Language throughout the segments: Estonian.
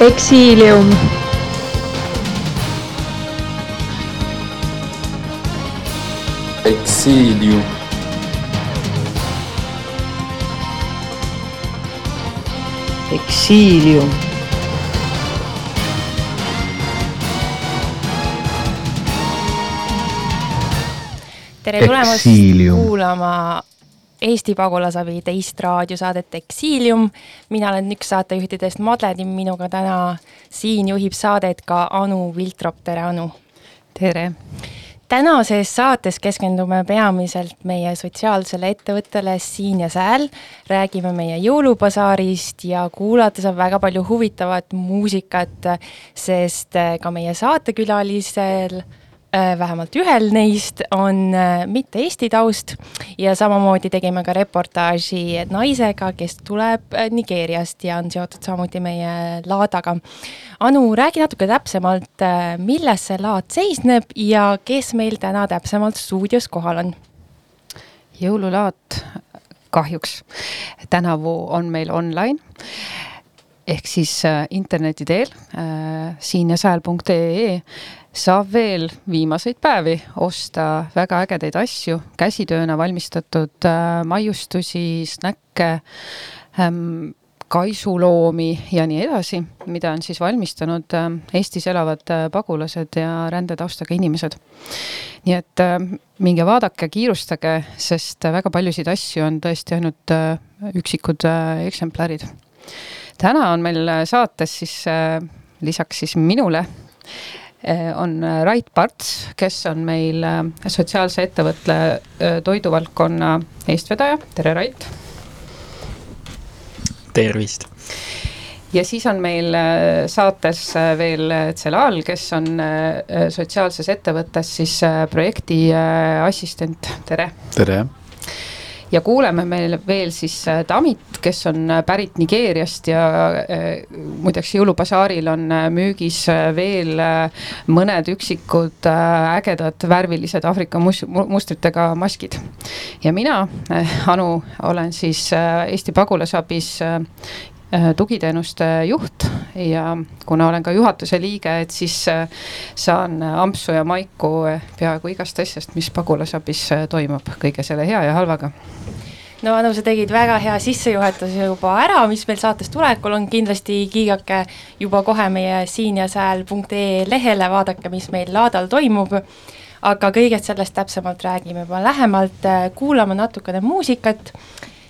Exilium. Exilium. Exilium. tere tulemast kuulama Eesti Pagulasabi teist raadiosaadet Exilium. mina olen üks saatejuhtidest Madle Timm, minuga täna siin juhib saadet ka Anu Viltrop, tere Anu! tere! tänases saates keskendume peamiselt meie sotsiaalsele ettevõttele Siin ja Sääl, räägime meie jõulubasaarist ja kuulata saab väga palju huvitavat muusikat, sest ka meie saatekülalisel vähemalt ühel neist on äh, mitte Eesti taust ja samamoodi tegime ka reportaaži naisega, kes tuleb äh, Nigeeriast ja on seotud samuti meie laadaga. Anu, räägi natuke täpsemalt, milles see laad seisneb ja kes meil täna täpsemalt stuudios kohal on? jõululaat kahjuks tänavu on meil online ehk siis äh, interneti teel äh, siin ja sääl.ee saab veel viimaseid päevi osta väga ägedaid asju, käsitööna valmistatud äh, maiustusi, snäkke ähm,, kaisuloomi ja nii edasi, mida on siis valmistanud äh, Eestis elavad äh, pagulased ja rändetaustaga inimesed. nii et äh, minge vaadake, kiirustage, sest väga paljusid asju on tõesti ainult äh, üksikud äh, eksemplarid. täna on meil saates siis äh, lisaks siis minule äh, on Rait Parts, kes on meil äh, sotsiaalse ettevõtte toiduvaldkonna eestvedaja, tere Rait tervist! ja siis on meil saates veel Tselal, kes on sotsiaalses ettevõttes siis projekti assistent, tere! tere! Ja kuuleme meil veel siis Damit, kes on pärit Nigeeriast ja muideks jõulubasaaril on müügis veel mõned üksikud ägedad värvilised Aafrika mus-, mustritega maskid. ja mina, Anu, olen siis Eesti Pagulasabis tugiteenuste juht. Ja kuna olen ka juhatuse liige, et siis saan ampsu ja maiku peaaegu igast asjast, mis pagulasabis toimub, kõige selle hea ja halvaga. No Anu, sa tegid väga hea sissejuhatuse juba ära, mis meil saates tulekul on, kindlasti kiigake juba kohe meie siin ja sääl.ee lehele, vaadake, mis meil laadal toimub. aga kõigest sellest täpsemalt räägime juba lähemalt, kuulame natukene muusikat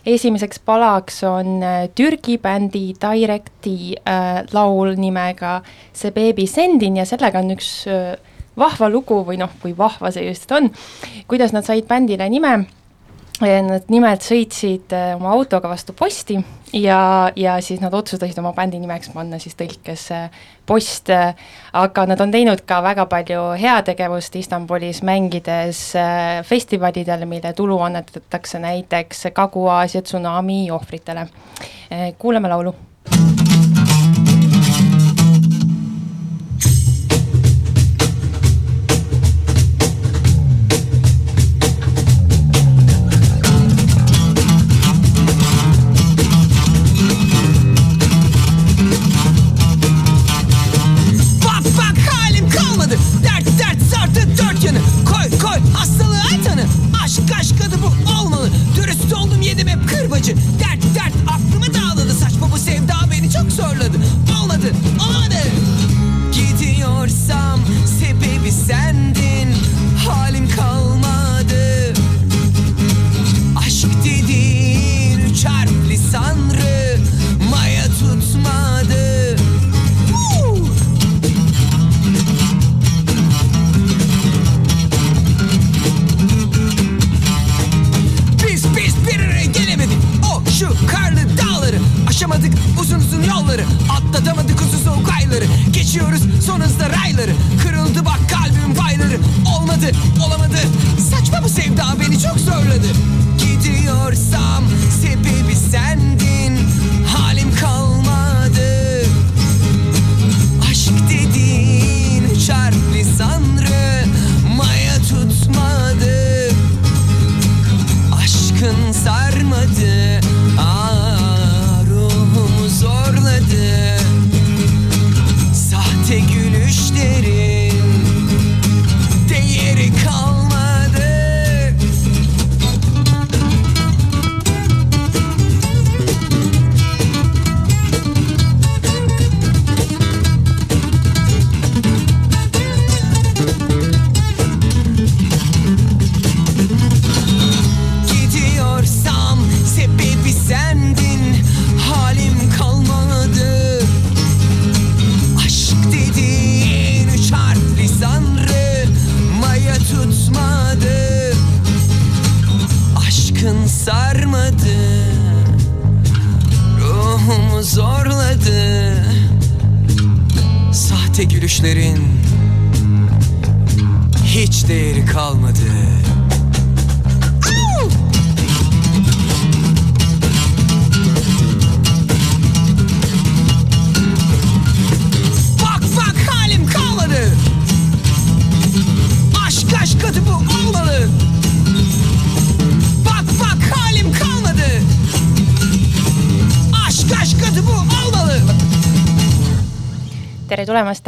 esimeseks palaks on äh, Türgi bändi Directi äh, laul nimega See beebi sendin ja sellega on üks äh, vahva lugu või noh, kui vahva see just on, kuidas nad said bändile nime Nad nimelt sõitsid äh, oma autoga vastu posti ja, ja siis nad otsustasid oma bändi nimeks panna siis tõlkes äh, Post, aga nad on teinud ka väga palju heategevust Istanbulis, mängides äh, festivalidel, mille tulu annetatakse näiteks Kagu-Aasia tsunami ohvritele. kuulame laulu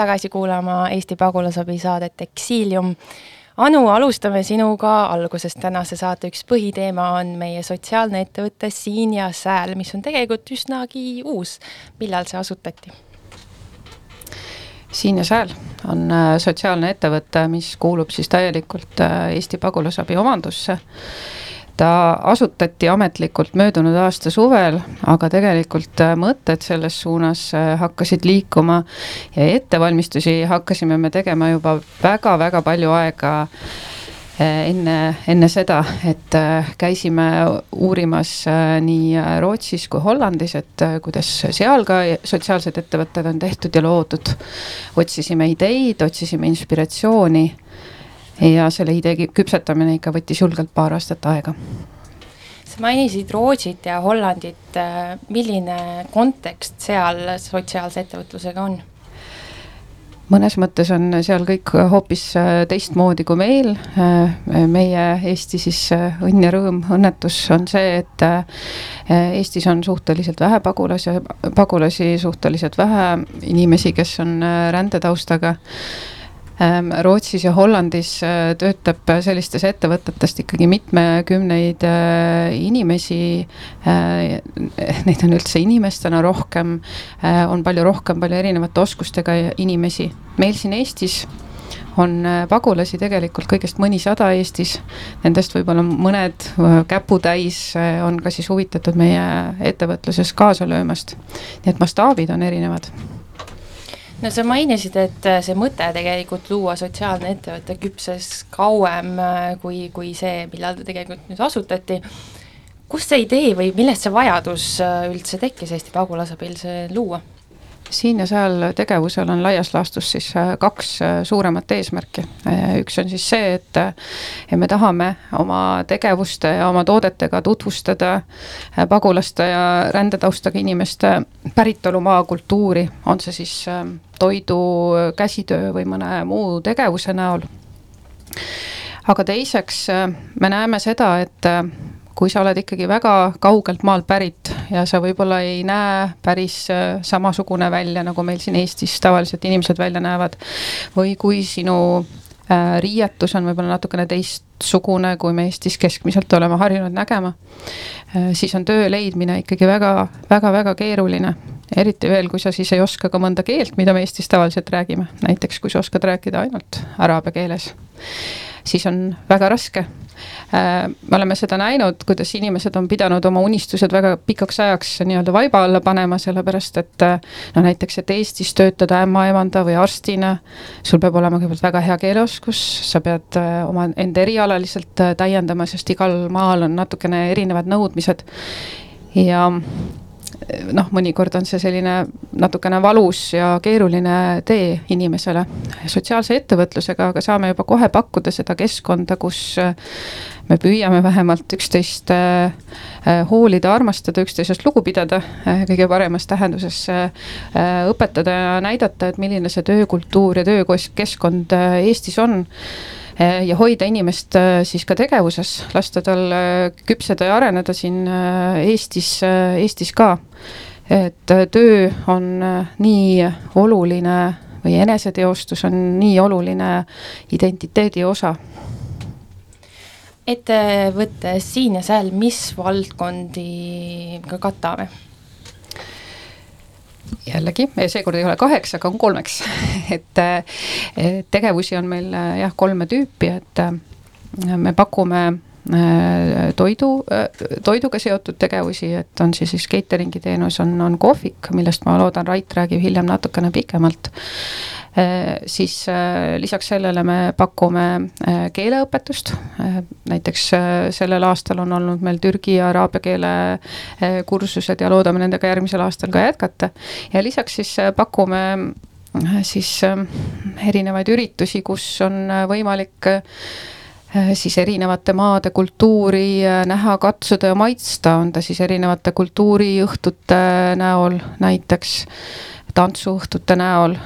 tagasi kuulama Eesti pagulasabi saadet Eksiilium. Anu, alustame sinuga algusest. tänase saate üks põhiteema on meie sotsiaalne ettevõte Siin ja Sääl, mis on tegelikult üsnagi uus. millal see asutati? siin ja sääl on äh, sotsiaalne ettevõte, mis kuulub siis täielikult äh, Eesti pagulasabi omandusse. Ta asutati ametlikult möödunud aasta suvel, aga tegelikult äh, mõtted selles suunas hakkasid liikuma ja ettevalmistusi hakkasime me tegema juba väga-väga palju aega enne, enne seda, et käisime uurimas nii Rootsis kui Hollandis, et kuidas seal ka sotsiaalsed ettevõtted on tehtud ja loodud. otsisime ideid, otsisime inspiratsiooni ja selle idee küpsetamine ikka võttis julgelt paar aastat aega. sa mainisid Rootsit ja Hollandit, milline kontekst seal sotsiaalse ettevõtlusega on? mõnes mõttes on seal kõik hoopis teistmoodi kui meil. meie Eesti siis õnn ja rõõm, õnnetus on see, et Eestis on suhteliselt vähe pagulasi, pagulasi suhteliselt vähe inimesi, kes on rändetaustaga Rootsis ja Hollandis töötab sellistest ettevõtetest ikkagi mitmekümneid inimesi. Neid on üldse inimestena rohkem, on palju rohkem, palju erinevate oskustega inimesi. meil siin Eestis on pagulasi tegelikult kõigest mõnisada Eestis. Nendest võib-olla mõned käputäis on ka siis huvitatud meie ettevõtluses kaasa löömast. nii et mastaabid on erinevad no sa mainisid, et see mõte tegelikult luua sotsiaalne ettevõte küpses kauem kui, kui see, millal ta tegelikult nüüd asutati. kust see idee või millest see vajadus üldse tekkis Eesti pagulasabil see luua? Siin ja seal tegevusel on laias laastus siis kaks suuremat eesmärki. üks on siis see, et me tahame oma tegevuste ja oma toodetega tutvustada pagulaste ja rändetaustaga inimeste päritolumaa kultuuri, on see siis toidu, käsitöö või mõne muu tegevuse näol. aga teiseks me näeme seda, et kui sa oled ikkagi väga kaugelt maalt pärit ja sa võib-olla ei näe päris samasugune välja, nagu meil siin Eestis tavaliselt inimesed välja näevad. või kui sinu äh, riietus on võib-olla natukene teistsugune, kui me Eestis keskmiselt oleme harjunud nägema äh,. siis on töö leidmine ikkagi väga, väga, väga keeruline. eriti veel, kui sa siis ei oska ka mõnda keelt, mida me Eestis tavaliselt räägime, näiteks kui sa oskad rääkida ainult araabia keeles siis on väga raske. me oleme seda näinud, kuidas inimesed on pidanud oma unistused väga pikaks ajaks nii-öelda vaiba alla panema, sellepärast et no näiteks, et Eestis töötada ämmaemanda või arstina, sul peab olema kõigepealt väga hea keeleoskus, sa pead oma enda erialaliselt täiendama, sest igal maal on natukene erinevad nõudmised ja noh, mõnikord on see selline natukene valus ja keeruline tee inimesele. sotsiaalse ettevõtlusega aga saame juba kohe pakkuda seda keskkonda, kus me püüame vähemalt üksteist äh, hoolida, armastada, üksteisest lugu pidada äh, kõige paremas tähenduses äh,. õpetada ja näidata, et milline see töökultuur ja töökeskkond äh, Eestis on äh, ja hoida inimest äh, siis ka tegevuses, lasta tal küpseda ja areneda siin Eestis, Eestis ka. et töö on nii oluline või eneseteostus on nii oluline identiteedi osa ettevõtte Siin ja Sääl, mis valdkondi ka katame? Jällegi, seekord ei ole kaheks, aga on kolmeks. Et tegevusi on meil jah, kolme tüüpi, et me pakume toidu, toiduga seotud tegevusi, et on siis, siis catering'i teenus, on, on kohvik, millest ma loodan, Rait räägib hiljem natukene pikemalt. siis lisaks sellele me pakume keeleõpetust, näiteks sellel aastal on olnud meil türgi ja araabia keele kursused ja loodame nendega järgmisel aastal ka jätkata. ja lisaks siis pakume siis erinevaid üritusi, kus on äh, võimalik äh, siis erinevate maade kultuuri äh, näha, katsuda ja maitsta, on ta siis erinevate kultuuriõhtute näol näiteks, tantsuõhtute näol,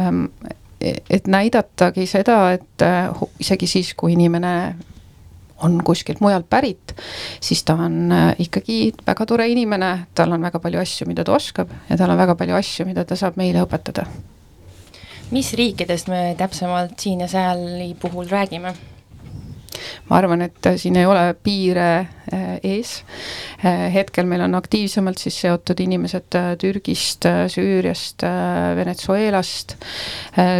ähm, e-, et näidatagi seda, et isegi siis, kui inimene on kuskilt mujalt pärit, siis ta on ikkagi väga tore inimene, tal on väga palju asju, mida ta oskab ja tal on väga palju asju, mida ta saab meile õpetada mis riikidest me täpsemalt siin ja sääli puhul räägime? Ma arvan, et siin ei ole piire äh, ees. Äh, hetkel meil on aktiivsemalt siis seotud inimesed äh, Türgist, Süüriast, Venezuelast.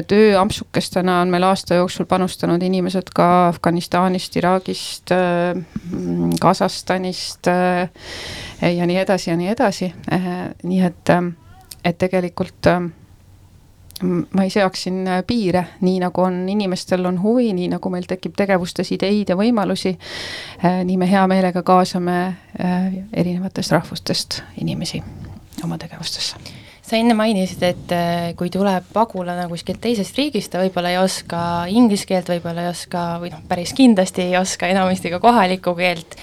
tööampsukestena on meil aasta jooksul panustanud inimesed ka Afganistanist, Iraagist, Kasahstanist ja nii edasi ja nii edasi. nii et, et tegelikult ma ei seaks siin äh, piire, nii nagu on, inimestel on huvi, nii nagu meil tekib tegevustes ideid ja võimalusi, äh, nii me hea meelega kaasame äh, erinevatest rahvustest inimesi oma tegevustesse. Sa enne mainisid, et kui tuleb pagulane kuskilt teisest riigist, ta võib-olla ei oska inglise keelt, võib-olla ei oska või noh, päris kindlasti ei oska enamasti ka kohalikku keelt,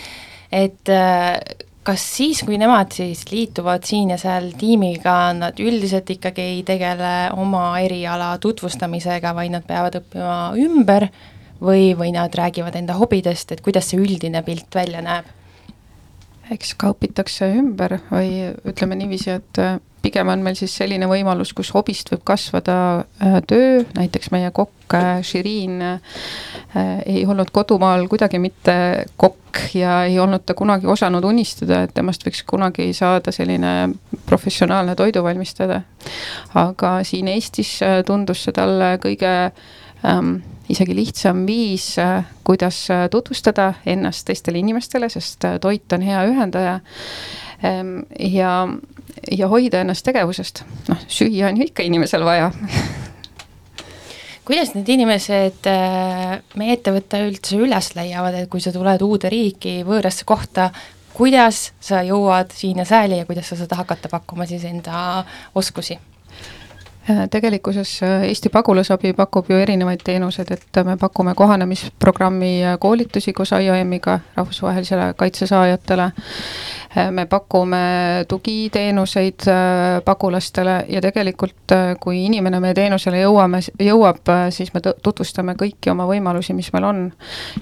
et kas siis, kui nemad siis liituvad siin ja seal tiimiga, nad üldiselt ikkagi ei tegele oma eriala tutvustamisega, vaid nad peavad õppima ümber või, või nad räägivad enda hobidest, et kuidas see üldine pilt välja näeb? Eks ka õpitakse ümber või ütleme niiviisi, et pigem on meil siis selline võimalus, kus hobist võib kasvada äh, töö, näiteks meie kokk äh, äh, ei olnud kodumaal kuidagi mitte kokk ja ei olnud ta kunagi osanud unistada, et temast võiks kunagi saada selline professionaalne toiduvalmistaja. aga siin Eestis tundus see talle kõige isegi lihtsam viis, kuidas tutvustada ennast teistele inimestele, sest toit on hea ühendaja. Ähm, ja ja hoida ennast tegevusest, noh, süüa on ju ikka inimesel vaja. Kuidas need inimesed äh, meie ettevõtte üldse üles leiavad, et kui sa tuled uude riiki, võõrasse kohta, kuidas sa jõuad siin ja sääli ja kuidas sa saad hakata pakkuma siis enda oskusi? Äh, tegelikkuses äh, Eesti Pagulasabi pakub ju erinevaid teenuseid, et me pakume kohanemisprogrammi koolitusi koos IOM-iga rahvusvahelisele kaitse saajatele me pakume tugiteenuseid äh, pagulastele ja tegelikult, äh, kui inimene meie teenusele jõuame, jõuab, äh, siis me tutvustame kõiki oma võimalusi, mis meil on.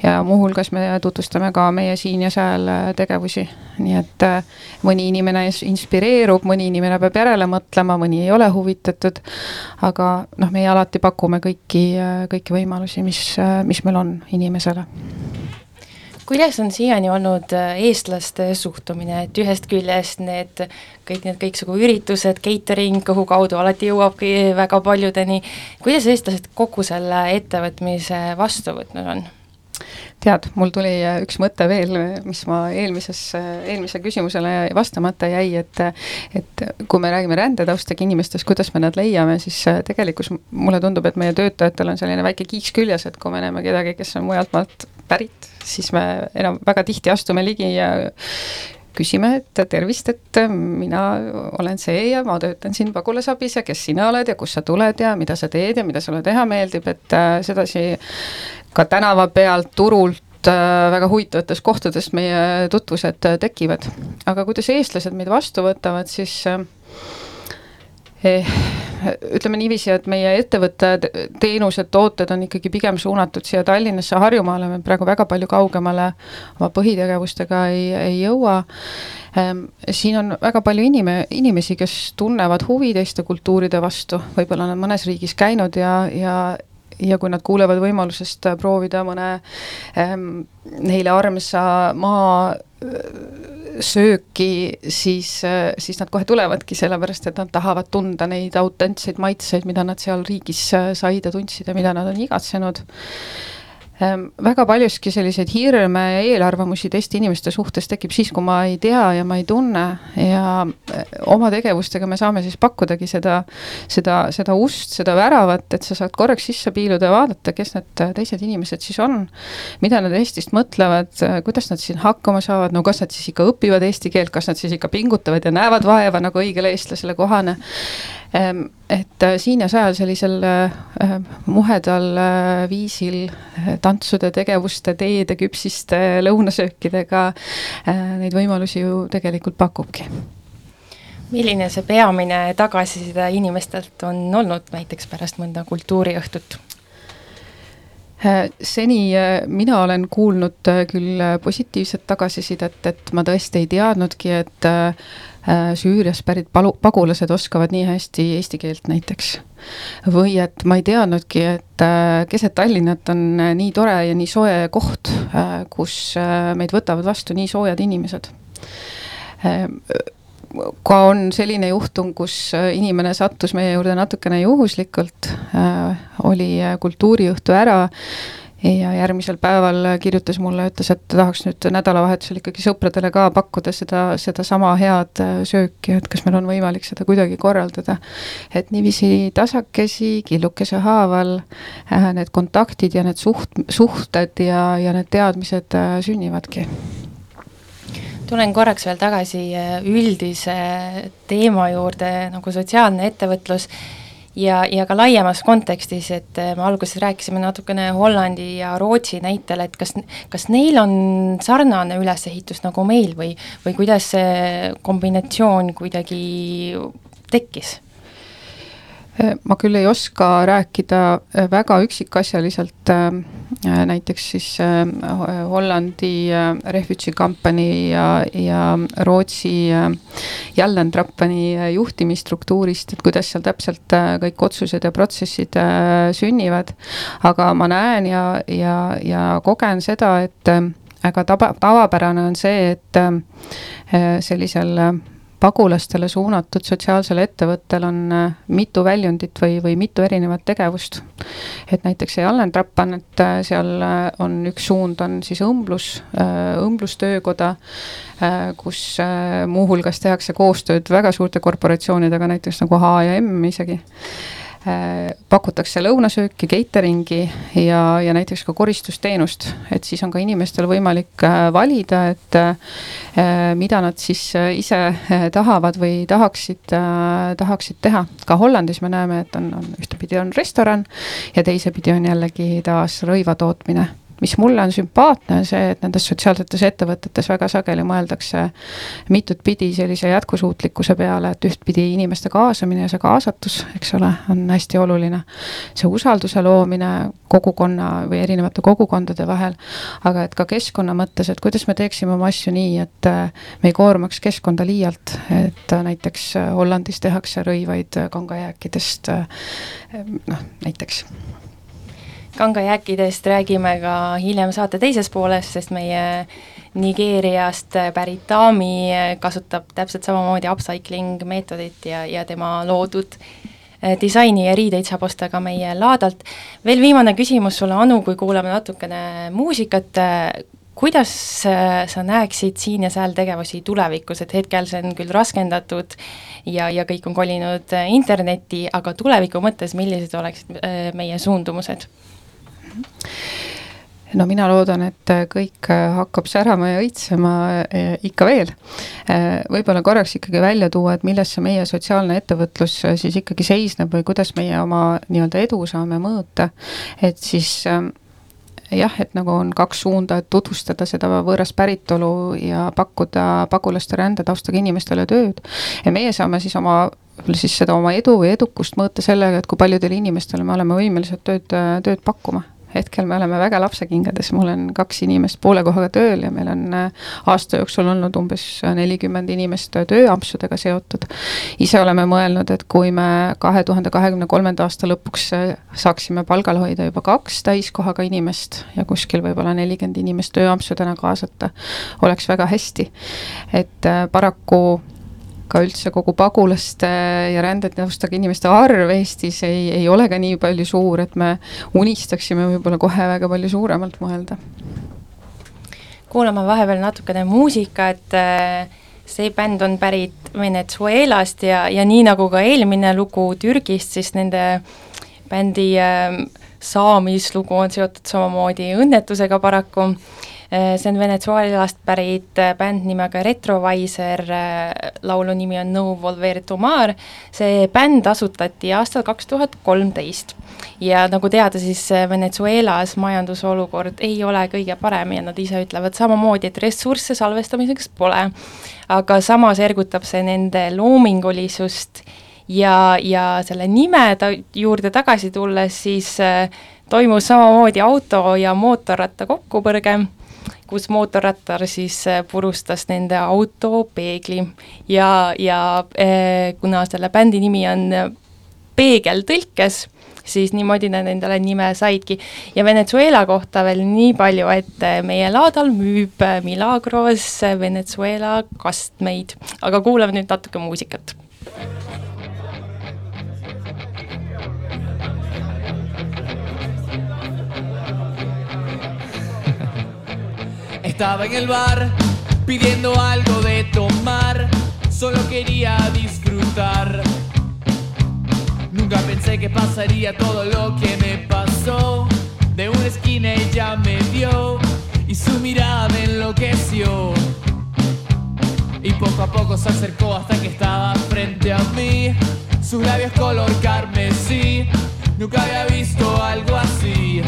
ja muuhulgas me tutvustame ka meie siin ja seal tegevusi, nii et mõni inimene inspireerub, mõni inimene peab järele mõtlema, mõni ei ole huvitatud. aga noh, meie alati pakume kõiki, kõiki võimalusi, mis, mis meil on inimesele kuidas on siiani olnud äh, eestlaste suhtumine, et ühest küljest need kõik need kõiksugu üritused, catering, kuhu kaudu alati jõuabki väga paljudeni, kuidas eestlased kogu selle ettevõtmise vastu võtnud on? tead, mul tuli äh, üks mõte veel, mis ma eelmises, äh, eelmise küsimusele vastamata jäi, et et kui me räägime rändetaustaga inimestest, kuidas me nad leiame, siis tegelikult mulle tundub, et meie töötajatel on selline väike kiiks küljes, et kui me näeme kedagi, kes on mujalt maalt pärit, siis me enam väga tihti astume ligi ja küsime, et tervist, et mina olen see ja ma töötan siin pagulasabis ja kes sina oled ja kust sa tuled ja mida sa teed ja mida sulle teha meeldib, et äh, sedasi ka tänava pealt, turult äh, väga huvitavates kohtades meie tutvused äh, tekivad. aga kuidas eestlased meid vastu võtavad, siis eh, ütleme niiviisi, et meie ettevõtte teenused, tooted on ikkagi pigem suunatud siia Tallinnasse, Harjumaale, me praegu väga palju kaugemale oma põhitegevustega ei, ei jõua. Ehm, siin on väga palju inime-, inimesi, kes tunnevad huvi teiste kultuuride vastu, võib-olla nad mõnes riigis käinud ja, ja ja kui nad kuulevad võimalusest proovida mõne ähm, neile armsa maa sööki, siis, siis nad kohe tulevadki, sellepärast et nad tahavad tunda neid autentseid maitseid, mida nad seal riigis said ja tundsid ja mida nad on igatsenud väga paljuski selliseid hirme ja eelarvamusi teiste inimeste suhtes tekib siis, kui ma ei tea ja ma ei tunne. Ja eh, oma tegevustega me saame siis pakkudagi seda, seda, seda ust, seda väravat, et sa saad korraks sisse piiluda ja vaadata, kes need teised inimesed siis on, mida nad Eestist mõtlevad, kuidas nad siin hakkama saavad, no kas nad siis ikka õpivad eesti keelt, kas nad siis ikka pingutavad ja näevad vaeva, nagu õigele eestlasele kohane. Ehm, et äh, siin ja seal sellisel äh, muhedal äh, viisil tantsude, tegevuste, teede, küpsiste, lõunasöökidega neid võimalusi ju tegelikult pakubki milline see peamine tagasiside inimestelt on olnud näiteks pärast mõnda kultuuriõhtut? seni mina olen kuulnud küll positiivset tagasisidet, et ma tõesti ei teadnudki, et Süüriast pärit palu-, pagulased oskavad nii hästi eesti keelt näiteks. või et ma ei teadnudki, et äh, keset Tallinnat on äh, nii tore ja nii soe koht, kus meid võtavad vastu nii soojad inimesed ka on selline juhtum, kus inimene sattus meie juurde natukene juhuslikult äh,, oli kultuuriõhtu ära ja järgmisel päeval kirjutas mulle, ütles, et tahaks nüüd nädalavahetusel ikkagi sõpradele ka pakkuda seda, sedasama head äh, sööki, et kas meil on võimalik seda kuidagi korraldada. et niiviisi tasakesi, killukese haaval äh, need kontaktid ja need suht-, suhted ja, ja need teadmised äh, sünnivadki tulen korraks veel tagasi üldise teema juurde, nagu sotsiaalne ettevõtlus ja, ja ka laiemas kontekstis, et äh, me alguses rääkisime natukene Hollandi ja Rootsi näitel, et kas, kas neil on sarnane ülesehitus nagu meil või, või kuidas see kombinatsioon kuidagi tekkis? Ma küll ei oska rääkida äh, väga üksikasjaliselt äh, näiteks siis äh, Hollandi Refugee Company ja, ja Rootsi Jallentrappani juhtimisstruktuurist, et kuidas seal täpselt kõik otsused ja protsessid sünnivad. aga ma näen ja, ja, ja kogen seda, et aga tava, tavapärane on see, et sellisel pagulastele suunatud sotsiaalsel ettevõttel on äh, mitu väljundit või, või mitu erinevat tegevust. et näiteks see Allen Trappan, et äh, seal äh, on üks suund, on siis õmblus, õmblustöökoda, kus muuhulgas tehakse koostööd väga suurte korporatsioonidega, näiteks nagu H ja M isegi pakutakse lõunasööki, catering'i ja, ja näiteks ka koristusteenust, et siis on ka inimestel võimalik äh, valida, et äh, mida nad siis ise tahavad või tahaksid, tahaksid teha. ka Hollandis me näeme, et on, on ühtepidi on restoran ja teisepidi on jällegi taas rõiva tootmine mis mulle on sümpaatne, on see, et nendes sotsiaalsetes ettevõtetes väga sageli mõeldakse mitut pidi sellise jätkusuutlikkuse peale, et ühtpidi inimeste kaasamine ja see kaasatus, eks ole, on hästi oluline. see usalduse loomine kogukonna või erinevate kogukondade vahel, aga et ka keskkonna mõttes, et kuidas me teeksime oma asju nii, et me ei koormaks keskkonda liialt, et näiteks Hollandis tehakse rõivaid kangajääkidest, noh näiteks kangajääkidest räägime ka hiljem saate teises pooles, sest meie Nigeeriast pärit daami kasutab täpselt samamoodi upcycling meetodit ja, ja tema loodud eh, disaini ja riideid saab osta ka meie laadalt. veel viimane küsimus sulle, Anu, kui kuulame natukene muusikat, kuidas eh, sa näeksid siin ja seal tegevusi tulevikus, et hetkel see on küll raskendatud ja, ja kõik on kolinud internetti, aga tuleviku mõttes, millised oleksid eh, meie suundumused? No mina loodan, et kõik hakkab särama ja õitsema eh, ikka veel. Võib-olla korraks ikkagi välja tuua, et milles see meie sotsiaalne ettevõtlus siis ikkagi seisneb või kuidas meie oma nii-öelda edu saame mõõta, et siis jah, et nagu on kaks suunda, et tutvustada seda võõrast päritolu ja pakkuda pagulaste rändetaustaga inimestele tööd. ja meie saame siis oma siis seda oma edu või edukust mõõta sellega, et kui paljudele inimestele me oleme võimelised tööd, tööd pakkuma hetkel me oleme väga lapsekingades, mul on kaks inimest poole kohaga tööl ja meil on äh, aasta jooksul olnud umbes nelikümmend inimest tööampsudega seotud. ise oleme mõelnud, et kui me kahe tuhande kahekümne kolmanda aasta lõpuks äh, saaksime palgal hoida juba kaks täiskohaga inimest ja kuskil võib-olla nelikümmend inimest tööampsudena kaasata, oleks väga hästi. et äh, paraku ka üldse kogu pagulaste ja rändetõustega inimeste arv Eestis ei, ei ole ka nii palju suur, et me unistaksime võib-olla kohe väga palju suuremalt mõelda. kuulame vahepeal natukene muusikat, see bänd on pärit Venezuelast ja, ja nii nagu ka eelmine lugu Türgist, siis nende bändi äh, saamislugu on seotud samamoodi õnnetusega paraku see on Venezuelast pärit bänd nimega Retrovisor, laulu nimi on No Volver Tomar, see bänd asutati aastal kaks tuhat kolmteist. Ja nagu teada, siis Venezuelas majandusolukord ei ole kõige parem ja nad ise ütlevad samamoodi, et ressursse salvestamiseks pole. aga samas ergutab see nende loomingulisust ja, ja selle nime ta juurde tagasi tulles, siis äh, toimus samamoodi auto ja mootorratta kokkupõrge, kus mootorrattar siis äh, purustas nende auto peegli. Ja, ja äh, kuna selle bändi nimi on peegeltõlkes, siis niimoodi nad endale nime saidki. ja Venezuela kohta veel nii palju, et meie laadal müüb Milagros Venezuela kastmeid, aga kuulame nüüd natuke muusikat Estaba en el bar pidiendo algo de tomar, solo quería disfrutar. Nunca pensé que pasaría todo lo que me pasó. De una esquina ella me vio y su mirada me enloqueció. Y poco a poco se acercó hasta que estaba frente a mí. Sus labios color carmesí, nunca había visto algo así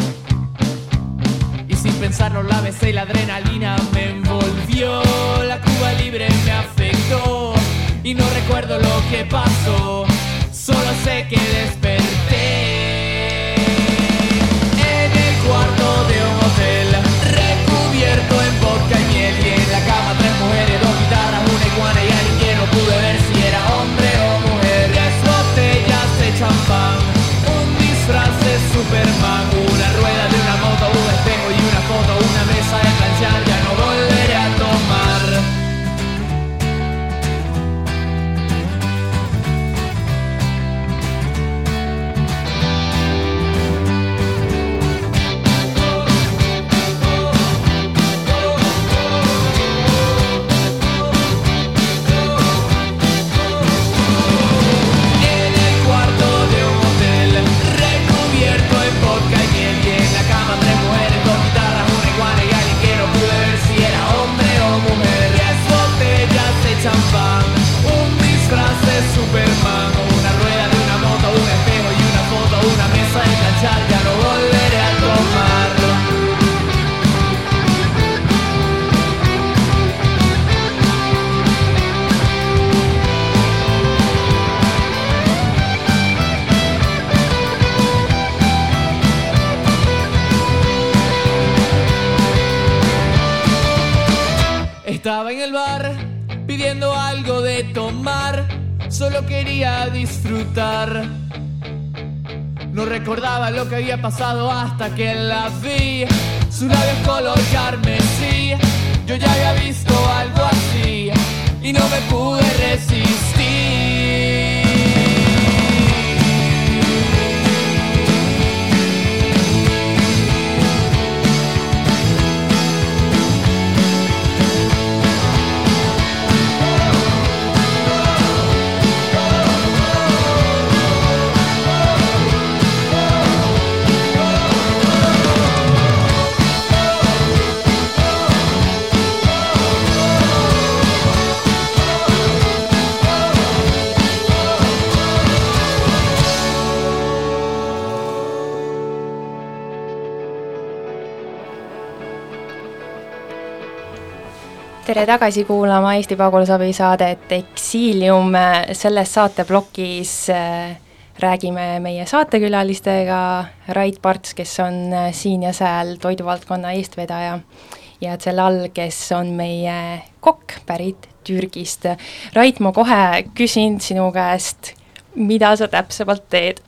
pensarlo la besé y la adrenalina me envolvió. La Cuba libre me afectó y no recuerdo lo que pasó, solo sé que desperté tere tagasi kuulama Eesti Pagulasabi saadet Eksiilium. selles saateplokis äh, räägime meie saatekülalistega, Rait Parts, kes on äh, siin ja seal toiduvaldkonna eestvedaja ja selle all, kes on meie kokk pärit Türgist. Rait, ma kohe küsin sinu käest, mida sa täpsemalt teed?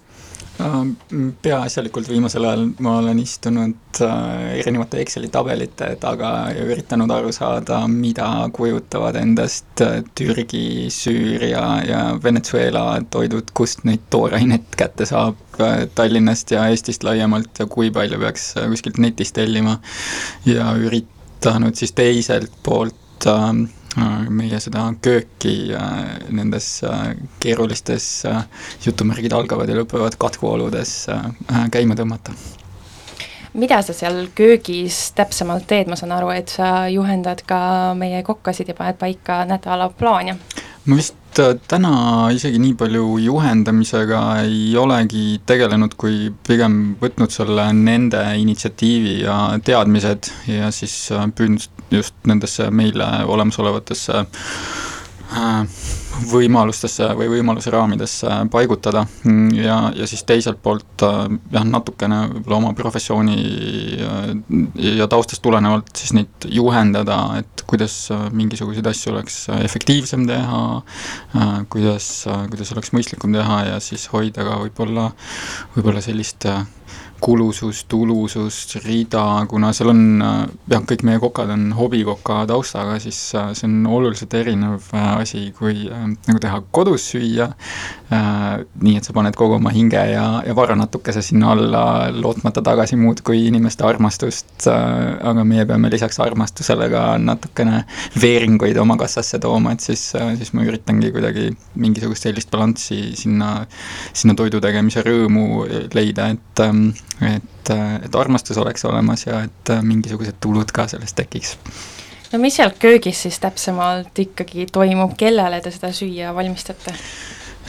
Peaasjalikult viimasel ajal ma olen istunud äh, erinevate Exceli tabelite taga ja üritanud aru saada, mida kujutavad endast äh, Türgi, Süüria ja Venezuela toidud, kust neid toorainet kätte saab äh, Tallinnast ja Eestist laiemalt ja kui palju peaks kuskilt netist tellima. ja üritanud siis teiselt poolt meie seda kööki nendes keerulistes jutumärgid algavad ja lõpevad katkuoludes käima tõmmata. mida sa seal köögis täpsemalt teed, ma saan aru, et sa juhendad ka meie kokkasid ja paned paika nädalaplaane? ma vist äh, täna isegi nii palju juhendamisega ei olegi tegelenud, kui pigem võtnud selle nende initsiatiivi ja teadmised ja siis äh, püüdnud just nendesse meile olemasolevatesse äh, võimalustesse või võimaluse raamidesse paigutada. Ja, ja siis teiselt poolt jah, natukene võib-olla oma professiooni ja taustast tulenevalt siis neid juhendada, et kuidas mingisuguseid asju oleks efektiivsem teha, kuidas, kuidas oleks mõistlikum teha ja siis hoida ka võib-olla, võib-olla sellist kulusust, tulusust, rida, kuna seal on jah, kõik meie kokad on hobikoka taustaga, siis see on oluliselt erinev asi, kui nagu teha kodus süüa, nii et sa paned kogu oma hinge ja, ja vara natukese sinna alla, lootmata tagasi muud kui inimeste armastust, aga meie peame lisaks armastusele ka natukene veeringuid oma kassasse tooma, et siis, siis ma üritangi kuidagi mingisugust sellist balanssi sinna, sinna toidu tegemise rõõmu leida, et et, et armastus oleks olemas ja et mingisugused tulud ka sellest tekiks. no mis seal köögis siis täpsemalt ikkagi toimub, kellele te seda süüa valmistate?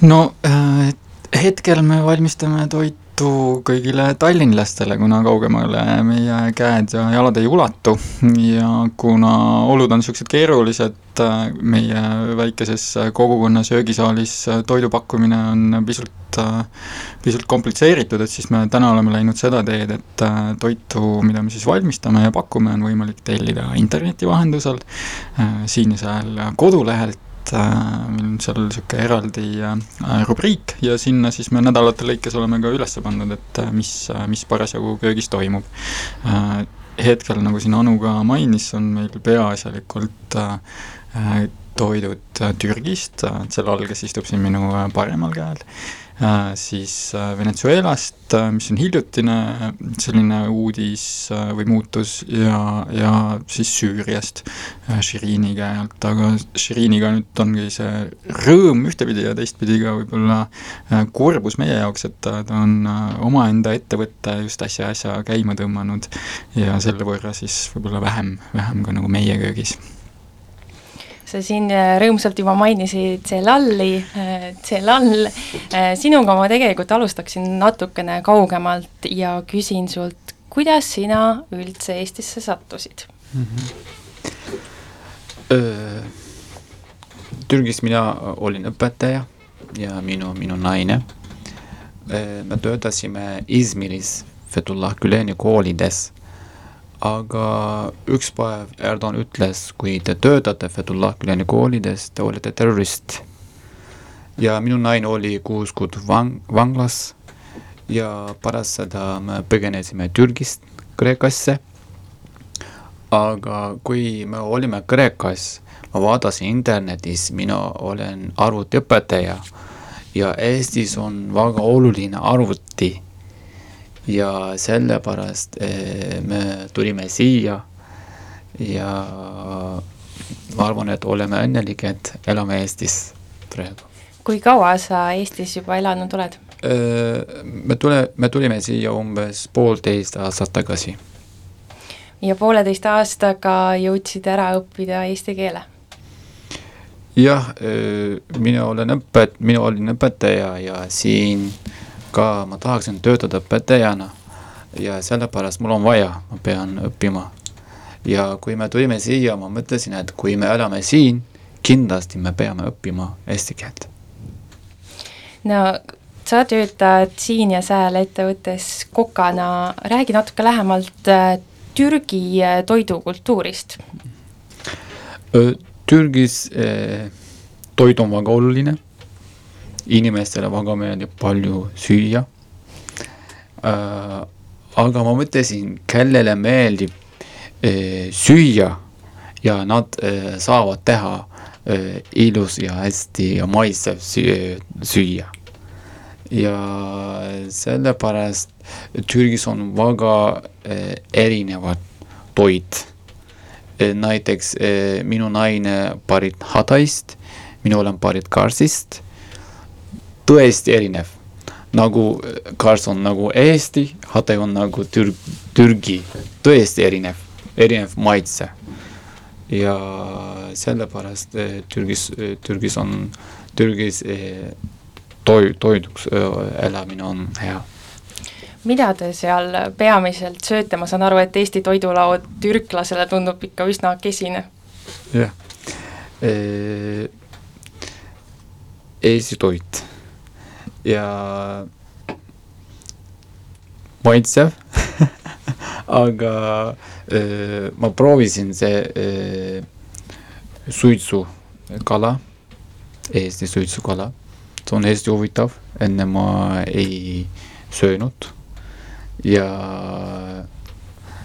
no äh, hetkel me valmistame toitu kõigile tallinlastele, kuna kaugemale meie käed ja jalad ei ulatu ja kuna olud on niisugused keerulised, meie väikeses kogukonna söögisaalis toidu pakkumine on pisut, pisut komplitseeritud, et siis me täna oleme läinud seda teed, et toitu, mida me siis valmistame ja pakume, on võimalik tellida interneti vahendusel, siin ja seal kodulehelt, meil on seal niisugune eraldi rubriik ja sinna siis me nädalate lõikes oleme ka üles pannud, et mis, mis parasjagu köögis toimub. hetkel, nagu siin Anu ka mainis, on meil peaasjalikult toidud Türgist, selle all, kes istub siin minu paremal käel. Siis Venezuelast, mis on hiljutine selline uudis või muutus ja, ja siis Süüriast Shirini käe alt, aga Shiriniga nüüd ongi see rõõm ühtepidi ja teistpidi ka võib-olla kurbus meie jaoks, et ta on omaenda ettevõtte just äsja, äsja käima tõmmanud ja selle võrra siis võib-olla vähem, vähem ka nagu meie köögis sa siin rõõmsalt juba mainisid Celalli, Celal, sinuga ma tegelikult alustaksin natukene kaugemalt ja küsin sult, kuidas sina üldse Eestisse sattusid mm? -hmm. Öö, Türgis mina olin õpetaja ja minu, minu naine. me töötasime Izmiris Fethullah Güleni koolides aga üks päev Erdoğan ütles, kui te töötate Fethullah Güleni koolides, te olete terrorist. ja minu naine oli kuus kuud vang-, vanglas ja pärast seda me põgenesime Türgist Kreekasse. aga kui me olime Kreekas, ma vaatasin internetis, mina olen arvutiõpetaja ja Eestis on väga oluline arvuti ja sellepärast eh, me tulime siia ja ma arvan, et oleme õnnelikud, elame Eestis praegu. kui kaua sa Eestis juba elanud oled? Eh, me tule, me tulime siia umbes poolteist aastat tagasi. ja pooleteist aastaga jõudsid ära õppida eesti keele? jah, eh, mina olen õpet-, mina olin õpetaja ja siin äh, ka ma tahaksin töötada õpetajana ja sellepärast mul on vaja, ma pean õppima. ja kui me tulime siia, ma mõtlesin, et kui me elame siin, kindlasti me peame õppima eesti keelt. no sa töötad siin ja seal ettevõttes kokana, räägi natuke lähemalt äh, Türgi äh, toidukultuurist. Türgis eh, toit on väga oluline inimestele väga meeldib palju süüa äh,. aga ma mõtlesin, kellele meeldib äh, süüa ja nad äh, saavad teha äh, ilus ja hästi maistev süüa. ja sellepärast Türgis on väga äh, erinevad toit äh,. näiteks äh, minu naine pärit Hataist, mina olen pärit Karsist tõesti erinev. nagu Kars on nagu Eesti, Hatay on nagu Tür-, Türgi, tõesti erinev, erinev maitse. ja sellepärast eh, Türgis, Türgis on, Türgis eh, toi-, toiduks eh, elamine on hea mida te seal peamiselt sööte, ma saan aru, et Eesti toidulaud türklasele tundub ikka üsna kesine. jah. Eesti toit ja maitsev aga öö, ma proovisin see öö, suitsukala, Eesti suitsukala, see on hästi huvitav, enne ma ei söönud. Ja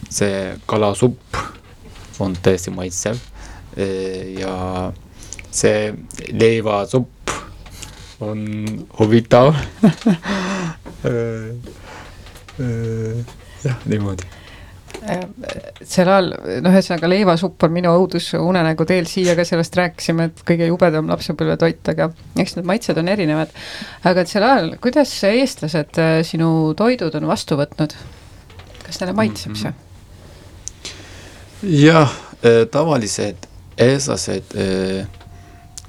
see kalasupp on tõesti maitsev. Ja see leivasupp on huvitav jah, niimoodi sel ajal, noh, ühesõnaga leivasupp on minu õudusunenägu teel siia ka sellest rääkisime, et kõige jubedam lapsepõlvetoit, aga eks need maitsed on erinevad. aga et sel ajal, kuidas eestlased äh, sinu toidud on vastu võtnud? kas neile maitseb see? jah, tavalised eestlased äh,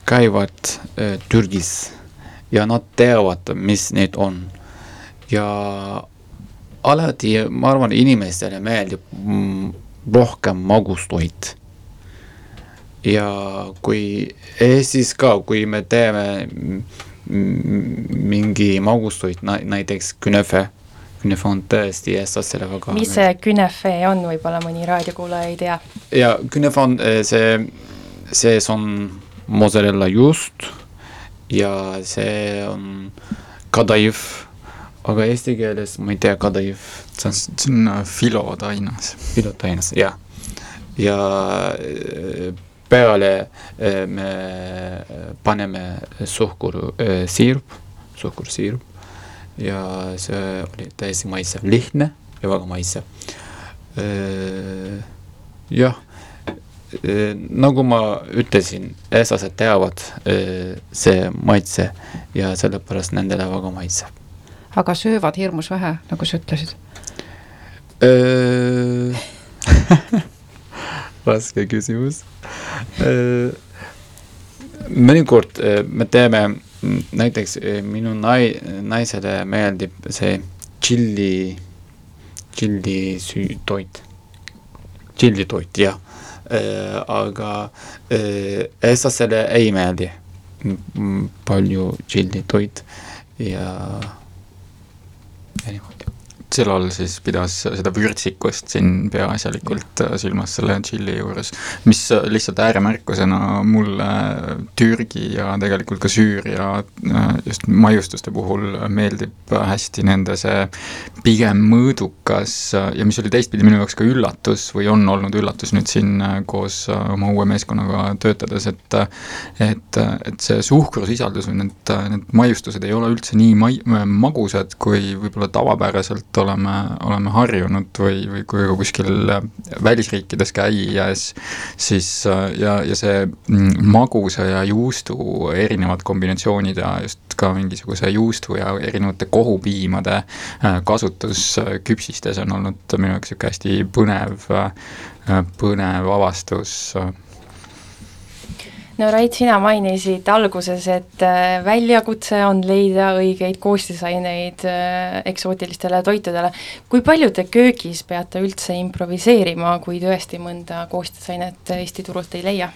käivad äh, Türgis ja nad teavad, mis need on ja alati, ma arvan, inimestele meeldib rohkem magustoit. ja kui Eestis ka, kui me teeme mingi magustoit, näiteks künefe, künefe on tõesti eestlastele väga mis see künefe on, võib-olla mõni raadiokuulaja ei tea? ja künefe on eh, see, sees on mozzarella juust ja see on kadaiv aga eesti keeles ma ei tea, kadaiv. see on, see on äh, filotainas. filotainas, jah. ja äh, peale äh, me paneme suhkur, siirup, suhkursiirup ja see oli täiesti maitsev, lihtne ja väga maitsev. jah, nagu ma ütlesin, eestlased teavad see maitse ja sellepärast nendele väga maitseb aga söövad hirmus vähe, nagu sa ütlesid raske küsimus. mõnikord me teeme, näiteks minu nai-, naisele meeldib see tšilli, tšillitoit, tšillitoit, jah. Aga eestlasele ei meeldi palju tšillitoit ja niimoodi. Sel all siis pidas seda vürtsikust siin peaasjalikult silmas selle tšilli juures, mis lihtsalt ääremärkusena mulle Türgi ja tegelikult ka Süüria just maiustuste puhul meeldib hästi nende see pigem mõõdukas ja mis oli teistpidi minu jaoks ka üllatus või on olnud üllatus nüüd siin koos oma uue meeskonnaga töötades, et et, et see suhkrusisaldus või need, need maiustused ei ole üldse nii mai-, magusad, kui võib-olla tavapäraselt oleme, oleme harjunud või, või kui ka kuskil välisriikides käies, siis ja, ja see magusa ja juustu erinevad kombinatsioonid ja just ka mingisuguse juustu ja erinevate kohupiimade äh, kasutus äh, küpsistes on olnud minu jaoks niisugune hästi põnev, äh, põnev avastus no Rait, sina mainisid alguses, et äh, väljakutse on leida õigeid koostisaineid äh, eksootilistele toitudele. kui palju te köögis peate üldse improviseerima, kui tõesti mõnda koostisainet Eesti turult ei leia?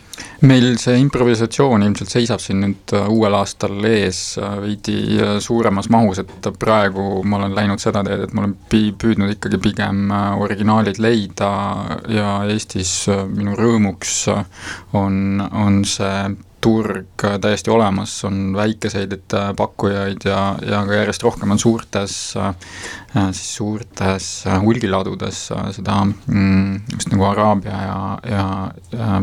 meil see improvisatsioon ilmselt seisab siin nüüd äh, uuel aastal ees veidi suuremas mahus, et praegu ma olen läinud seda teed, et ma olen pi-, püüdnud ikkagi pigem originaalid leida ja Eestis minu rõõmuks on, on see turg täiesti olemas, on väikeseid pakkujaid ja, ja ka järjest rohkem on suurtes, siis suurtes hulgiladudes seda mm, just nagu Araabia ja, ja, ja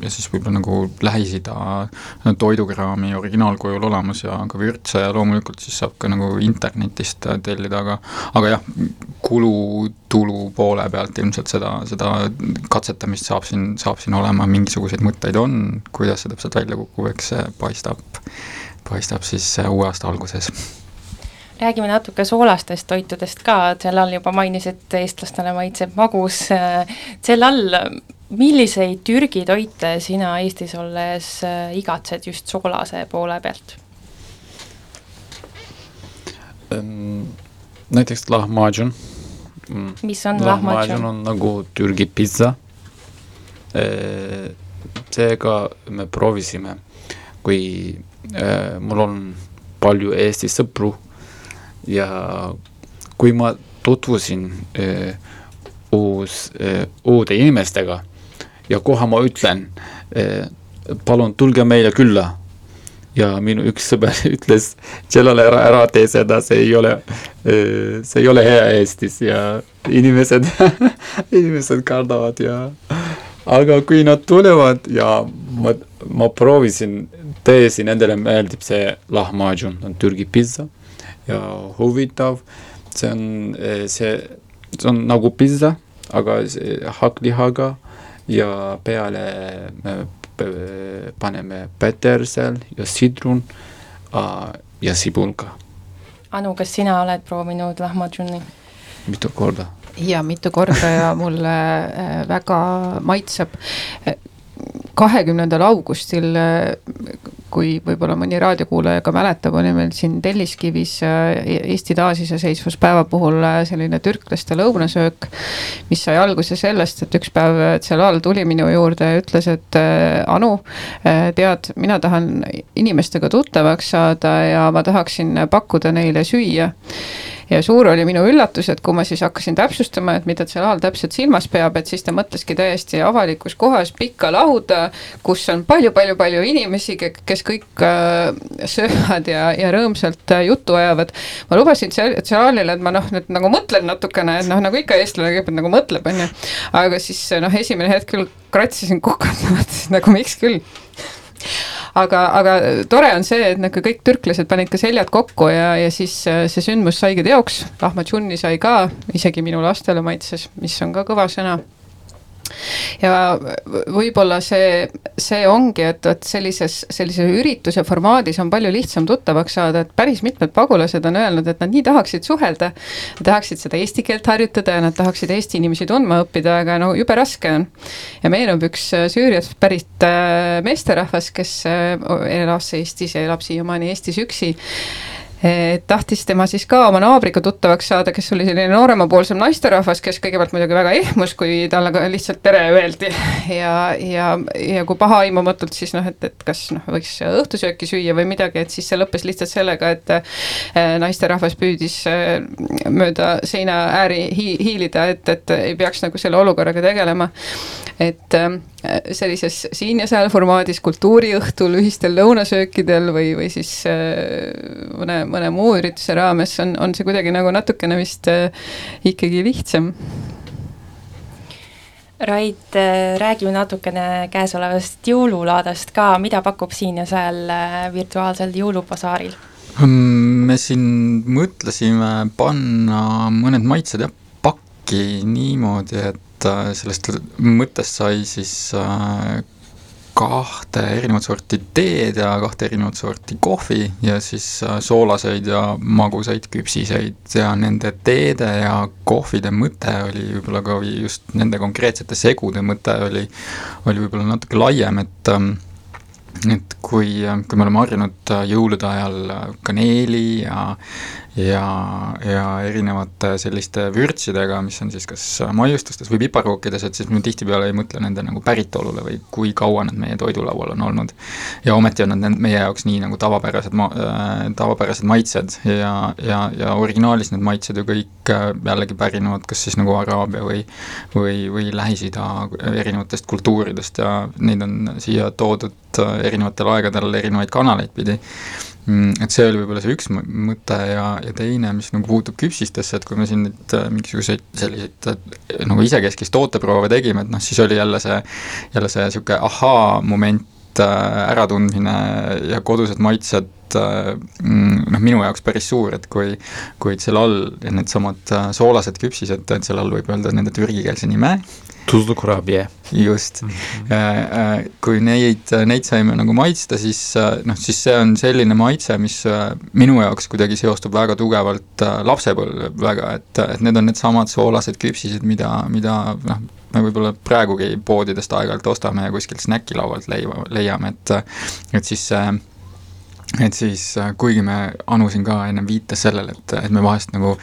ja siis võib-olla nagu Lähis-Ida toidukraami originaalkujul olemas ja ka vürtse ja loomulikult siis saab ka nagu internetist tellida, aga aga jah, kulutulu poole pealt ilmselt seda, seda katsetamist saab siin, saab siin olema, mingisuguseid mõtteid on, kuidas see täpselt välja kukub, eks see paistab, paistab siis uue aasta alguses räägime natuke soolastest toitudest ka, Celal juba mainis, et eestlastele maitseb magus. Celal, milliseid Türgi toite sina Eestis olles äh, igatsed just soolase poole pealt? näiteks lahmacun. mis on lahmacun? lahmacun? on nagu Türgi pitsa. seega me proovisime, kui äh, mul on palju Eesti sõpru ja kui ma tutvusin äh, uus äh,, uude inimestega ja kohe ma ütlen äh,, palun tulge meile külla. Ja minu üks sõber ütles, Tšellale ära, ära tee seda, see ei ole, see ei ole hea Eestis. Ja inimesed inimesed kardavad ja aga kui nad tulevad ja ma, ma proovisin, täiesti nendele meeldib see lahmacun, on Türgi pitsa ja huvitav, see on see, see on nagu pitsa, aga hakklihaga ja peale me paneme petersel ja sidrun ja sibulka. Anu, kas sina oled proovinud lahmacuni? mitu korda? ja mitu korda ja mulle äh, väga maitseb. Kahekümnendal augustil, äh, kui võib-olla mõni raadiokuulaja ka mäletab, oli meil siin Telliskivis äh, Eesti taasiseseisvuspäeva puhul selline türklaste lõunasöök. mis sai alguse sellest, et üks päev Tselal tuli minu juurde ja ütles, et Anu, tead, mina tahan inimestega tuttavaks saada ja ma tahaksin pakkuda neile süüa ja suur oli minu üllatus, et kui ma siis hakkasin täpsustama, et mida Tselal täpselt silmas peab, et siis ta mõtleski täiesti avalikus kohas pikka lauda, kus on palju-palju-palju inimesi, kes kõik äh, söövad ja, ja rõõmsalt äh, juttu ajavad. ma lubasin Tselalile, et ma noh, nüüd nagu mõtlen natukene, et noh, nagu ikka eestlane kõigepealt nagu mõtleb, on ju. aga siis noh, esimene hetk küll kratsisin kukalt, mõtlesin nagu miks küll aga, aga tore on see, et nagu kõik türklased panid ka seljad kokku ja, ja siis äh, see sündmus saigi teoks, lahmacunni sai ka, isegi minu lastele maitses, mis on ka kõva sõna ja võib-olla see, see ongi, et, et sellises, sellise ürituse formaadis on palju lihtsam tuttavaks saada, et päris mitmed pagulased on öelnud, et nad nii tahaksid suhelda, tahaksid seda eesti keelt harjutada ja nad tahaksid Eesti inimesi tundma õppida, aga no jube raske on. ja meenub üks äh, Süüriast pärit äh, meesterahvas, kes äh, elas Eestis ja elab siiamaani Eestis üksi tahtis tema siis ka oma naabriga tuttavaks saada, kes oli selline nooremapoolsem naisterahvas, kes kõigepealt muidugi väga ehmus, kui talle ka lihtsalt tere öeldi. ja, ja, ja kui pahaaimamatult siis noh, et, et kas noh, võiks õhtusööki süüa või midagi, et siis see lõppes lihtsalt sellega, et äh, naisterahvas püüdis äh, mööda seina ääri hi hiilida, et, et ei peaks nagu selle olukorraga tegelema. et äh, sellises siin ja seal formaadis kultuuriõhtul, ühistel lõunasöökidel või, või siis mõne mõne muu ürituse raames on, on see kuidagi nagu natukene vist äh, ikkagi lihtsam. Rait, äh, räägime natukene käesolevast jõululaadast ka, mida pakub siin ja seal äh, virtuaalsel jõulubasaaril? me siin mõtlesime panna mõned maitsed jah pakki niimoodi, et sellest mõttest sai siis kahte erinevat sorti teed ja kahte erinevat sorti kohvi ja siis äh, soolaseid ja magusaid küpsiseid. Ja nende teede ja kohvide mõte oli võib-olla ka just nende konkreetsete segude mõte oli, oli võib-olla natuke laiem, et ähm, et kui, kui me oleme harjunud äh, jõulude ajal kaneeli ja ja, ja erinevate selliste vürtsidega, mis on siis kas maiustustes või piparkookides, et siis me tihtipeale ei mõtle nende nagu päritolule või kui kaua nad meie toidulaual on olnud. ja ometi on nad meie jaoks nii nagu tavapärased ma- äh,, tavapärased maitsed. Ja, ja, ja originaalis need maitsed ju kõik äh, jällegi pärinevad kas siis nagu Araabia või või, või Lähis-Ida erinevatest kultuuridest. Ja neid on siia toodud äh, erinevatel aegadel erinevaid kanaleid pidi et see oli võib-olla see üks mõte ja, ja teine, mis nagu puutub küpsistesse, et kui me siin nüüd äh, mingisuguseid selliseid äh, nagu isekeskis tooteproove tegime, et noh, siis oli jälle see, jälle see niisugune ahaa-moment äh, äratundmine ja kodused maitsed mm, noh, minu jaoks päris suur, et kui, kui seal all needsamad soolased küpsised, et seal all võib öelda nende türgikeelse nime, tuzlu kurabiye. just mm. -hmm. kui neid, neid saime nagu maitsta, siis äh, noh, siis see on selline maitse, mis äh, minu jaoks kuidagi seostub väga tugevalt äh, lapsepõlvega, et, et need on needsamad soolased küpsised, mida, mida noh, me võib-olla praegugi poodidest aeg-ajalt ostame ja kuskilt snäkilaualt leiva, leiame, et et siis see et siis äh, kuigi me, Anu siin ka ennem viitas sellele, et, et me vahest nagu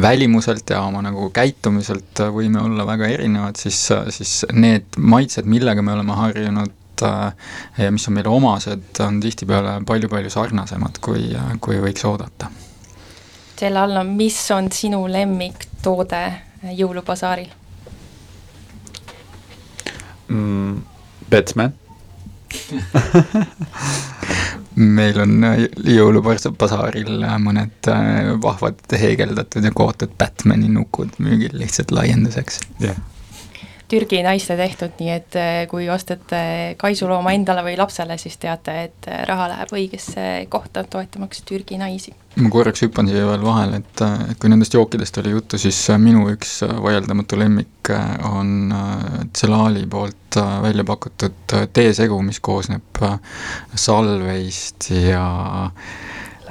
välimuselt ja oma nagu käitumiselt äh, võime olla väga erinevad, siis, siis need maitsed, millega me oleme harjunud äh, ja mis on meile omased, on tihtipeale palju-palju sarnasemad, kui, kui võiks oodata. selle alla, mis on sinu lemmiktoode jõulubasaaril? mm,. Batman, meil on äh, jõulubasaaril äh, mõned äh, vahvad heegeldatud ja kootud Batmani nukud müügil lihtsalt laienduseks. jah. Türgi naiste tehtud, nii et eh, kui ostate kaisulooma endale või lapsele, siis teate, et eh, raha läheb õigesse kohta, toetamaks Türgi naisi. ma korraks hüppan siia veel vahele, et, et kui nendest jookidest oli juttu, siis äh, minu üks äh, vaieldamatu lemmik äh, on äh, Celali poolt äh, välja pakutud äh, teesegu, mis koosneb äh, salveist ja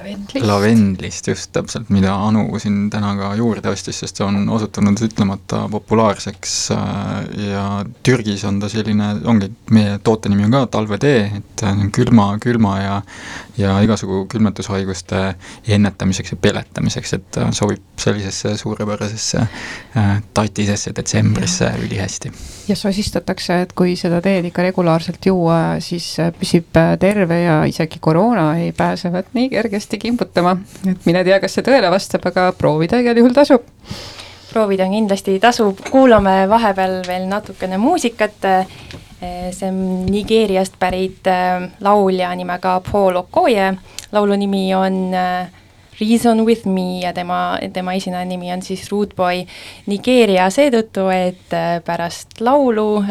lavendlist. lavendlist just täpselt, mida Anu siin täna ka juurde ostis, sest see on osutunud ütlemata populaarseks äh, ja Türgis on ta selline, ongi, meie toote nimi on ka talvetee, et äh, külma, külma ja ja igasugu külmetushaiguste ennetamiseks ja peletamiseks, et äh, sobib sellisesse suurepärasesse tatisesse detsembrisse ülihästi. ja sosistatakse, et kui seda teed ikka regulaarselt juua, siis püsib terve ja isegi koroona ei pääsevat nii kergesti kimbutama. et mine tea, kas see tõele vastab, aga proovida igal juhul tasub. proovida kindlasti tasub, kuulame vahepeal veel natukene muusikat, see on Nigeeriast pärit eh, laulja nimega Paul Okoye, laulu nimi on eh, Reason with me ja tema, tema esineja nimi on siis Rude Boy Nigeeria. Seetõttu, et eh, pärast laulu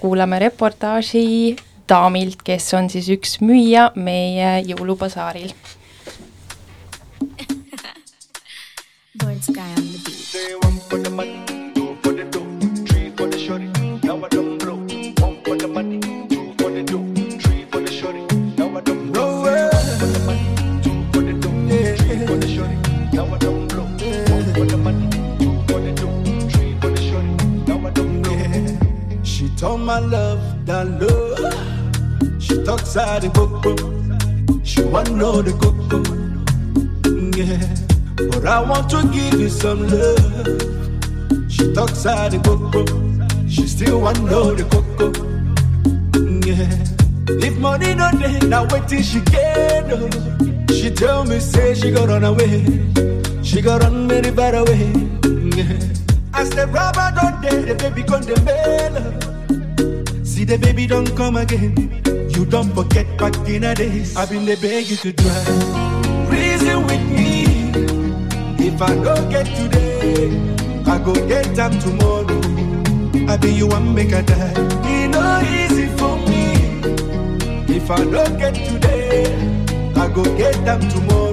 kuulame reportaaži daamilt, kes on siis üks müüja meie jõulubasaaril Born Sky on the beat. Say one for the money, two for the dough, three for the shorty. Now I don't blow. One for the money, two for the dough, three for the shorty. Now I don't blow. One for the money, two for the dough, three for the shorty. Now I don't blow. One for the money, two for the dough, three for the shorty. Now I don't blow. She told my love that love. She talks out the coco. She want know the coco. Yeah. But I want to give you some love. She talks out the coco. She still want know the coco. Yeah. If money no day, now wait till she get oh. She tell me say she got run away. She got run very far away. Yeah. As the rubber don't day, the baby gone the mail. See the baby don't come again. You don't forget back in the days. I've been the beg you to drive. Reason with me. If I don't get today, I go get them tomorrow. I be you one make a die. It no easy for me. If I don't get today, I go get them tomorrow.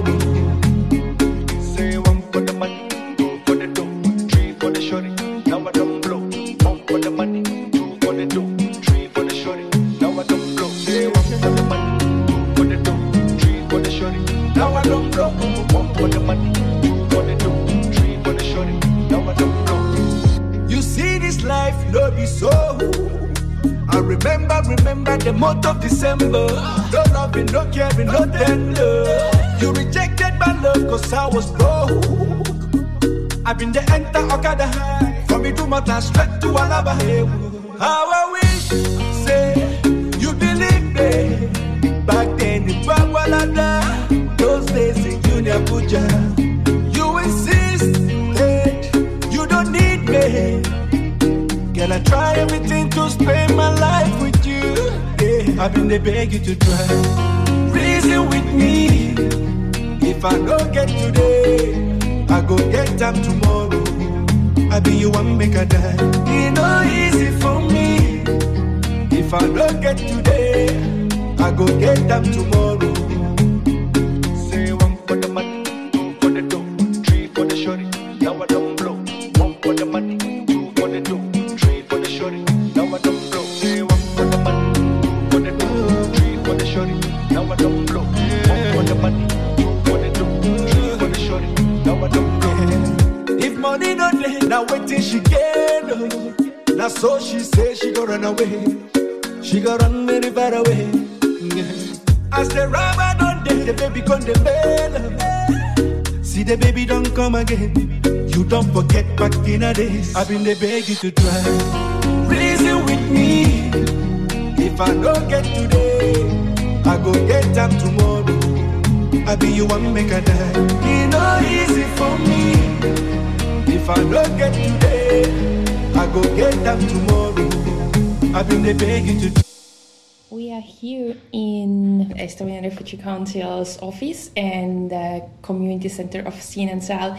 Me straight to Alaba. How I wish, say, you believe me. Back then in Bagwalada, those days in Junior Puja. You insisted, you don't need me. Can I try everything to spend my life with you? Yeah, I've been there beg you to try. Reason with me. If I don't get today, I go get them tomorrow. I be you one make a die. It no easy for me. If I don't get today, I go get them tomorrow. You don't forget back in the days. I've been the beg you to try. Reason with me. If I don't get today, I go get them tomorrow. I be you one make a die. It no easy for me. If I don't get today, I go get them tomorrow. I've been the beg you to We are here in Estonian Refugee Council's office and the community center of Sin and Sal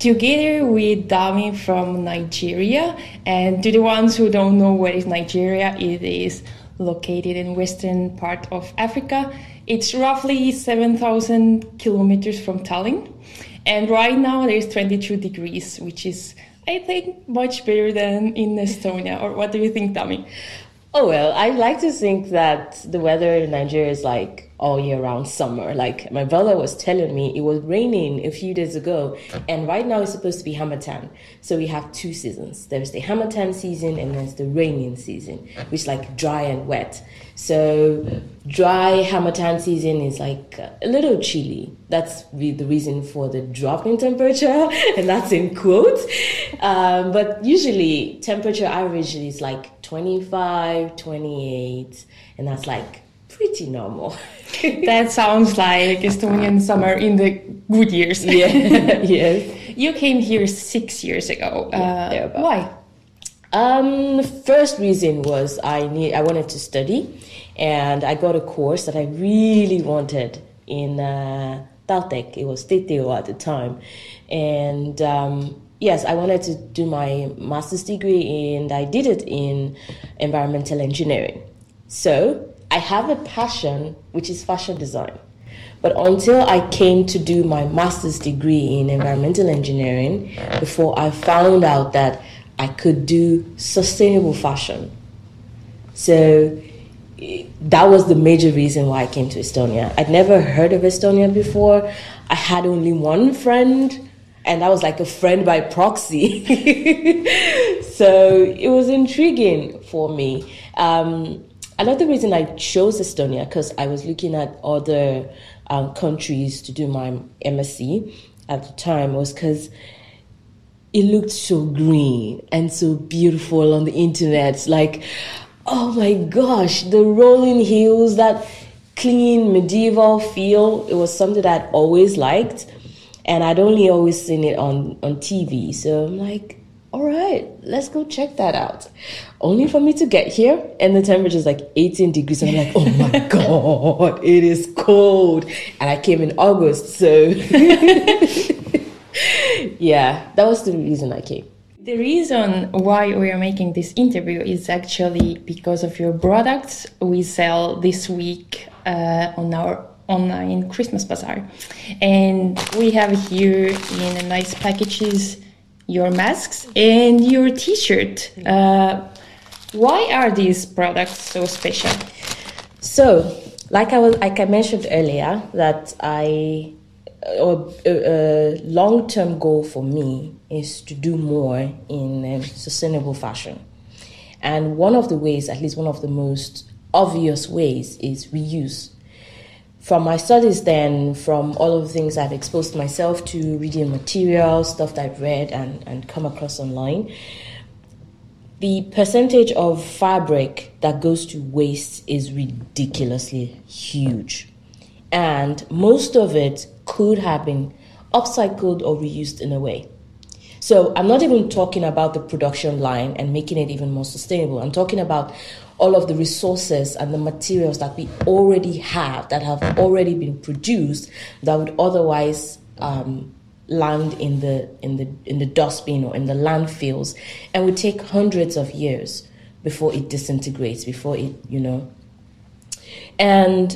together with Dami from Nigeria. And to the ones who don't know where is Nigeria, it is located in western part of Africa. It's roughly 7,000 kilometers from Tallinn. And right now there's 22 degrees, which is, I think, much better than in Estonia. Or what do you think, Dami? Oh well, I like to think that the weather in Nigeria is like all year round summer. Like my brother was telling me, it was raining a few days ago, and right now it's supposed to be Hamatan. So we have two seasons. There's the Hamatan season and there's the raining season, which is like dry and wet. So dry Hamatan season is like a little chilly. That's the the reason for the drop in temperature, and that's in quotes. Um, but usually temperature average is like 25, 28, and that's like pretty normal. That sounds like Estonian summer in the good years. yeah, yes. You came here six years ago. Uh, why? Um, the first reason was I need I wanted to study, and I got a course that I really wanted in uh, Taltech. It was TTO at the time, and um, yes, I wanted to do my master's degree, and I did it in environmental engineering. So I have a passion, which is fashion design. But until I came to do my master's degree in environmental engineering, before I found out that I could do sustainable fashion. So that was the major reason why I came to Estonia. I'd never heard of Estonia before. I had only one friend, and that was like a friend by proxy. so it was intriguing for me. Um, another reason I chose Estonia because I was looking at other um, countries to do my MSc at the time was because it looked so green and so beautiful on the internet. Like, oh my gosh, the rolling hills, that clean medieval feel. It was something that I'd always liked, and I'd only always seen it on on TV. So I'm like, all right, let's go check that out. Only for me to get here, and the temperature is like 18 degrees. And I'm like, oh my god, it is cold. And I came in August, so yeah, that was the reason I came. The reason why we are making this interview is actually because of your products we sell this week uh, on our online Christmas bazaar. And we have here in nice packages your masks and your t shirt. Uh, why are these products so special? So, like I was, like I mentioned earlier, that I, a, a long-term goal for me is to do more in sustainable fashion, and one of the ways, at least one of the most obvious ways, is reuse. From my studies, then, from all of the things I've exposed myself to, reading materials, stuff that I've read and, and come across online, the percentage of fabric that goes to waste is ridiculously huge. And most of it could have been upcycled or reused in a way. So I'm not even talking about the production line and making it even more sustainable. I'm talking about all of the resources and the materials that we already have that have already been produced that would otherwise um, land in the in the in the dustbin or in the landfills and would take hundreds of years before it disintegrates before it you know. And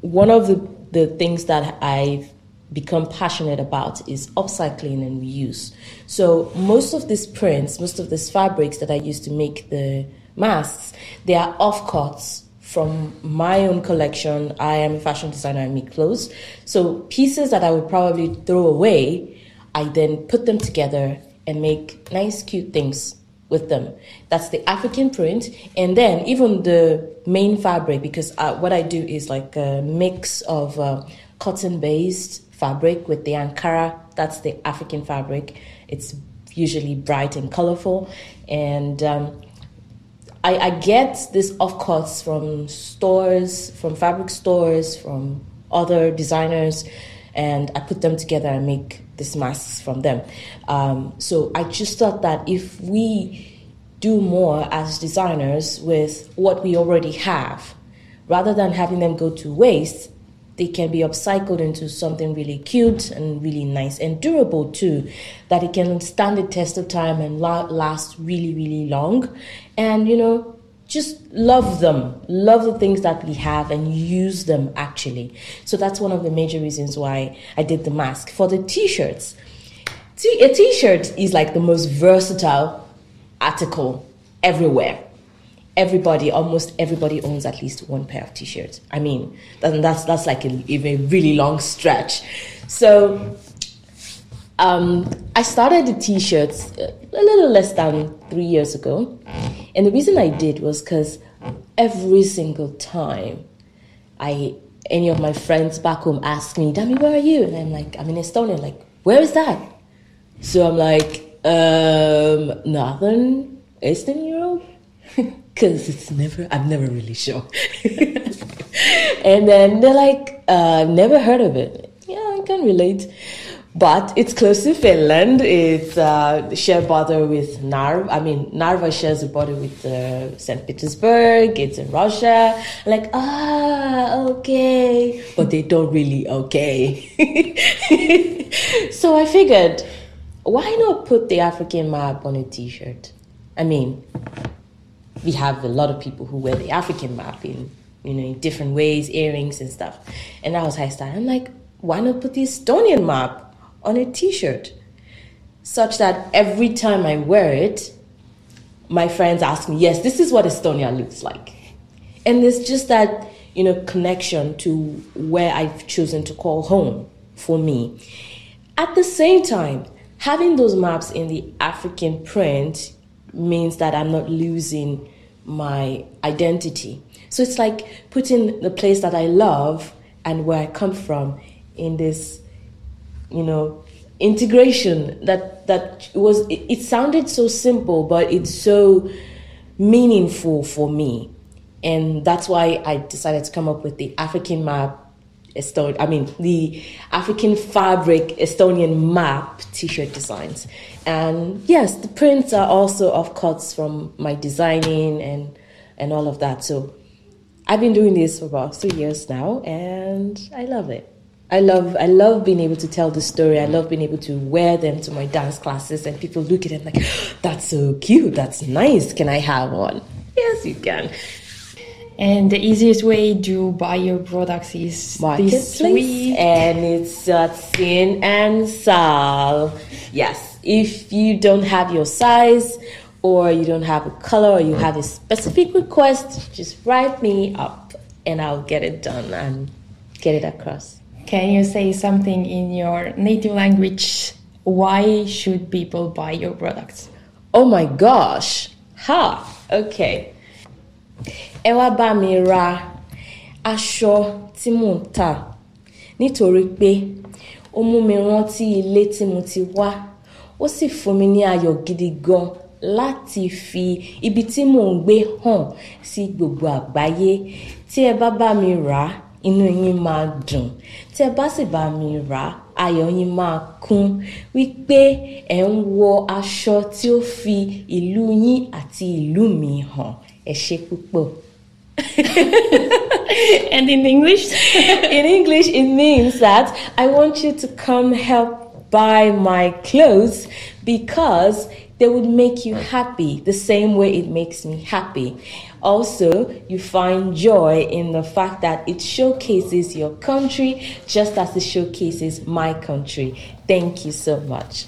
one of the the things that i've become passionate about is upcycling and reuse. So most of these prints most of these fabrics that i use to make the masks they are offcuts from my own collection. I am a fashion designer, I make clothes. So pieces that I would probably throw away, I then put them together and make nice, cute things with them. That's the African print, and then even the main fabric because uh, what I do is like a mix of uh, cotton-based fabric with the Ankara. That's the African fabric. It's usually bright and colorful, and um, I, I get these offcuts from stores, from fabric stores, from other designers, and I put them together and make these masks from them. Um, so I just thought that if we do more as designers with what we already have, rather than having them go to waste, they can be upcycled into something really cute and really nice and durable too, that it can stand the test of time and la- last really, really long. And, you know, just love them, love the things that we have and use them actually. So that's one of the major reasons why I did the mask. For the t shirts, t- a t shirt is like the most versatile article everywhere everybody, almost everybody owns at least one pair of t-shirts. I mean, that, that's that's like a, a really long stretch. So um, I started the t-shirts a little less than three years ago, and the reason I did was because every single time I any of my friends back home ask me, "Dami, where are you?" and I'm like, "I'm in Estonia." Like, where is that? So I'm like, um, Northern Eastern Europe because it's never i'm never really sure. And then they're like uh, never heard of it. Yeah i can relate. But it's close to finland. It's uh, border with narva i mean narva shares a border with uh, st petersburg. It's in russia. Like ah okay. But they don't really okay. So i figured why not put the african map on a t-shirt? I mean we have a lot of people who wear the African map in you know in different ways, earrings and stuff. And that was high style. I'm like, why not put the Estonian map on a T-shirt, such that every time I wear it, my friends ask me, yes, this is what Estonia looks like, and there's just that you know connection to where I've chosen to call home for me. At the same time, having those maps in the African print means that I'm not losing my identity. So it's like putting the place that I love and where I come from in this, you know, integration that that was it, it sounded so simple, but it's so meaningful for me. And that's why I decided to come up with the African map Eston- I mean, the African fabric Estonian map t-shirt designs. And yes, the prints are also off cuts from my designing and and all of that. So I've been doing this for about three years now, and I love it. I love I love being able to tell the story. I love being able to wear them to my dance classes, and people look at them like, "That's so cute. That's nice. Can I have one?" Yes, you can. And the easiest way to buy your products is this marketplace sweet. and it's uh, Sin and Sal. Yes, if you don't have your size or you don't have a color or you have a specific request, just write me up and I'll get it done and get it across. Can you say something in your native language? Why should people buy your products? Oh my gosh. Ha. Okay. Ẹ wá bá mi ra aṣọ tí mò ń tà. Nítorí pé ó mú mi rántí ilé tí mo ti wá. Ó sì fún mi ní ayọ̀ gidi gan láti fi ibi tí mò ń gbé hàn sí gbogbo àgbáyé. Tí ẹ bá bá mi rà á inú yín máa dùn. Tí ẹ bá sì bá mi rà á ayọ̀ yín máa kún. Wípé ẹ̀ ń wọ aṣọ tí ó fi ìlú yín àti ìlú mi hàn. Ẹ ṣé púpọ̀. And in English? In English, it means that I want you to come help buy my clothes because they would make you happy the same way it makes me happy. Also, you find joy in the fact that it showcases your country just as it showcases my country. Thank you so much.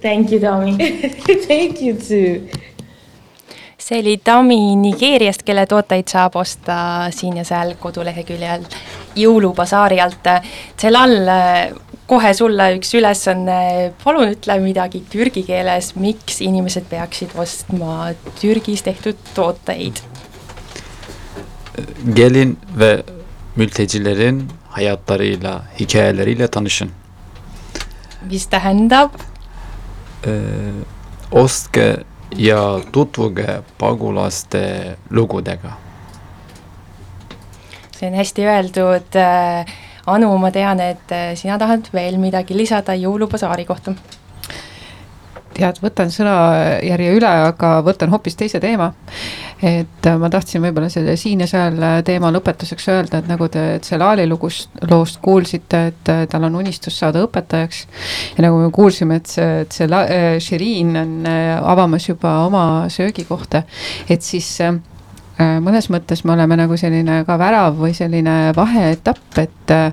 Thank you, Tommy. Thank you too. See oli Tami Nigeeriast, kelle tooteid saab osta siin ja seal koduleheküljel jõulubasaari alt. Celal, kohe sulle üks ülesanne, palun ütle midagi türgi keeles, miks inimesed peaksid ostma Türgis tehtud tooteid? Gelin ve mültecilerin hayatlarıyla, hikayeleriyle tanışın. mis tähendab ostke ja tutvuge pagulaste lugudega. see on hästi öeldud. Anu, ma tean, et sina tahad veel midagi lisada jõulubasaari kohta. Tead, võtan sõnajärje üle, aga võtan hoopis teise teema. et ma tahtsin võib-olla selle siin ja seal teema lõpetuseks öelda, et nagu te Tselali lugust, loost kuulsite, et tal on unistus saada õpetajaks. ja nagu me kuulsime, et see Tsela-, Shirin on avamas juba oma söögikohta, et siis äh, mõnes mõttes me oleme nagu selline ka värav või selline vaheetapp, et äh,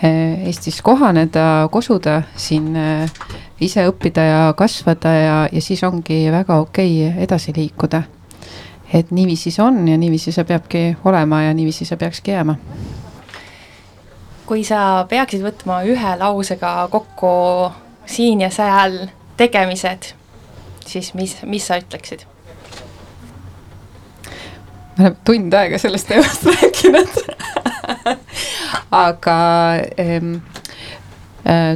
Eestis kohaneda, kosuda, siin äh, ise õppida ja kasvada ja, ja siis ongi väga okei okay edasi liikuda. et niiviisi see on ja niiviisi see peabki olema ja niiviisi see peakski jääma. kui sa peaksid võtma ühe lausega kokku siin ja seal tegemised, siis mis, mis sa ütleksid? me oleme tund aega sellest teemast rääkinud aga ähm,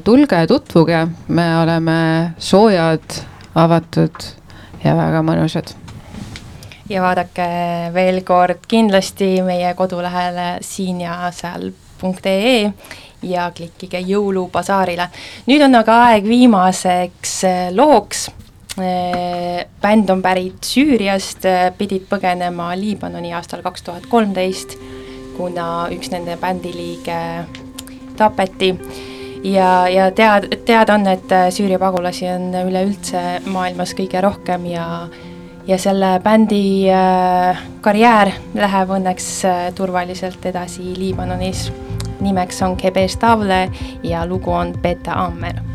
tulge ja tutvuge, me oleme soojad, avatud ja väga mõnusad. ja vaadake veel kord kindlasti meie kodulehele siin ja seal.ee ja klikkige jõulubasaarile. nüüd on aga aeg viimaseks looks bänd on pärit Süüriast, pidid põgenema Liibanoni aastal kaks tuhat kolmteist, kuna üks nende bändiliige tapeti ja, ja tead, teada on, et Süüria pagulasi on üleüldse maailmas kõige rohkem ja ja selle bändi äh, karjäär läheb õnneks äh, turvaliselt edasi Liibanonis. nimeks on Kebe Stavle ja lugu on Beta Ammer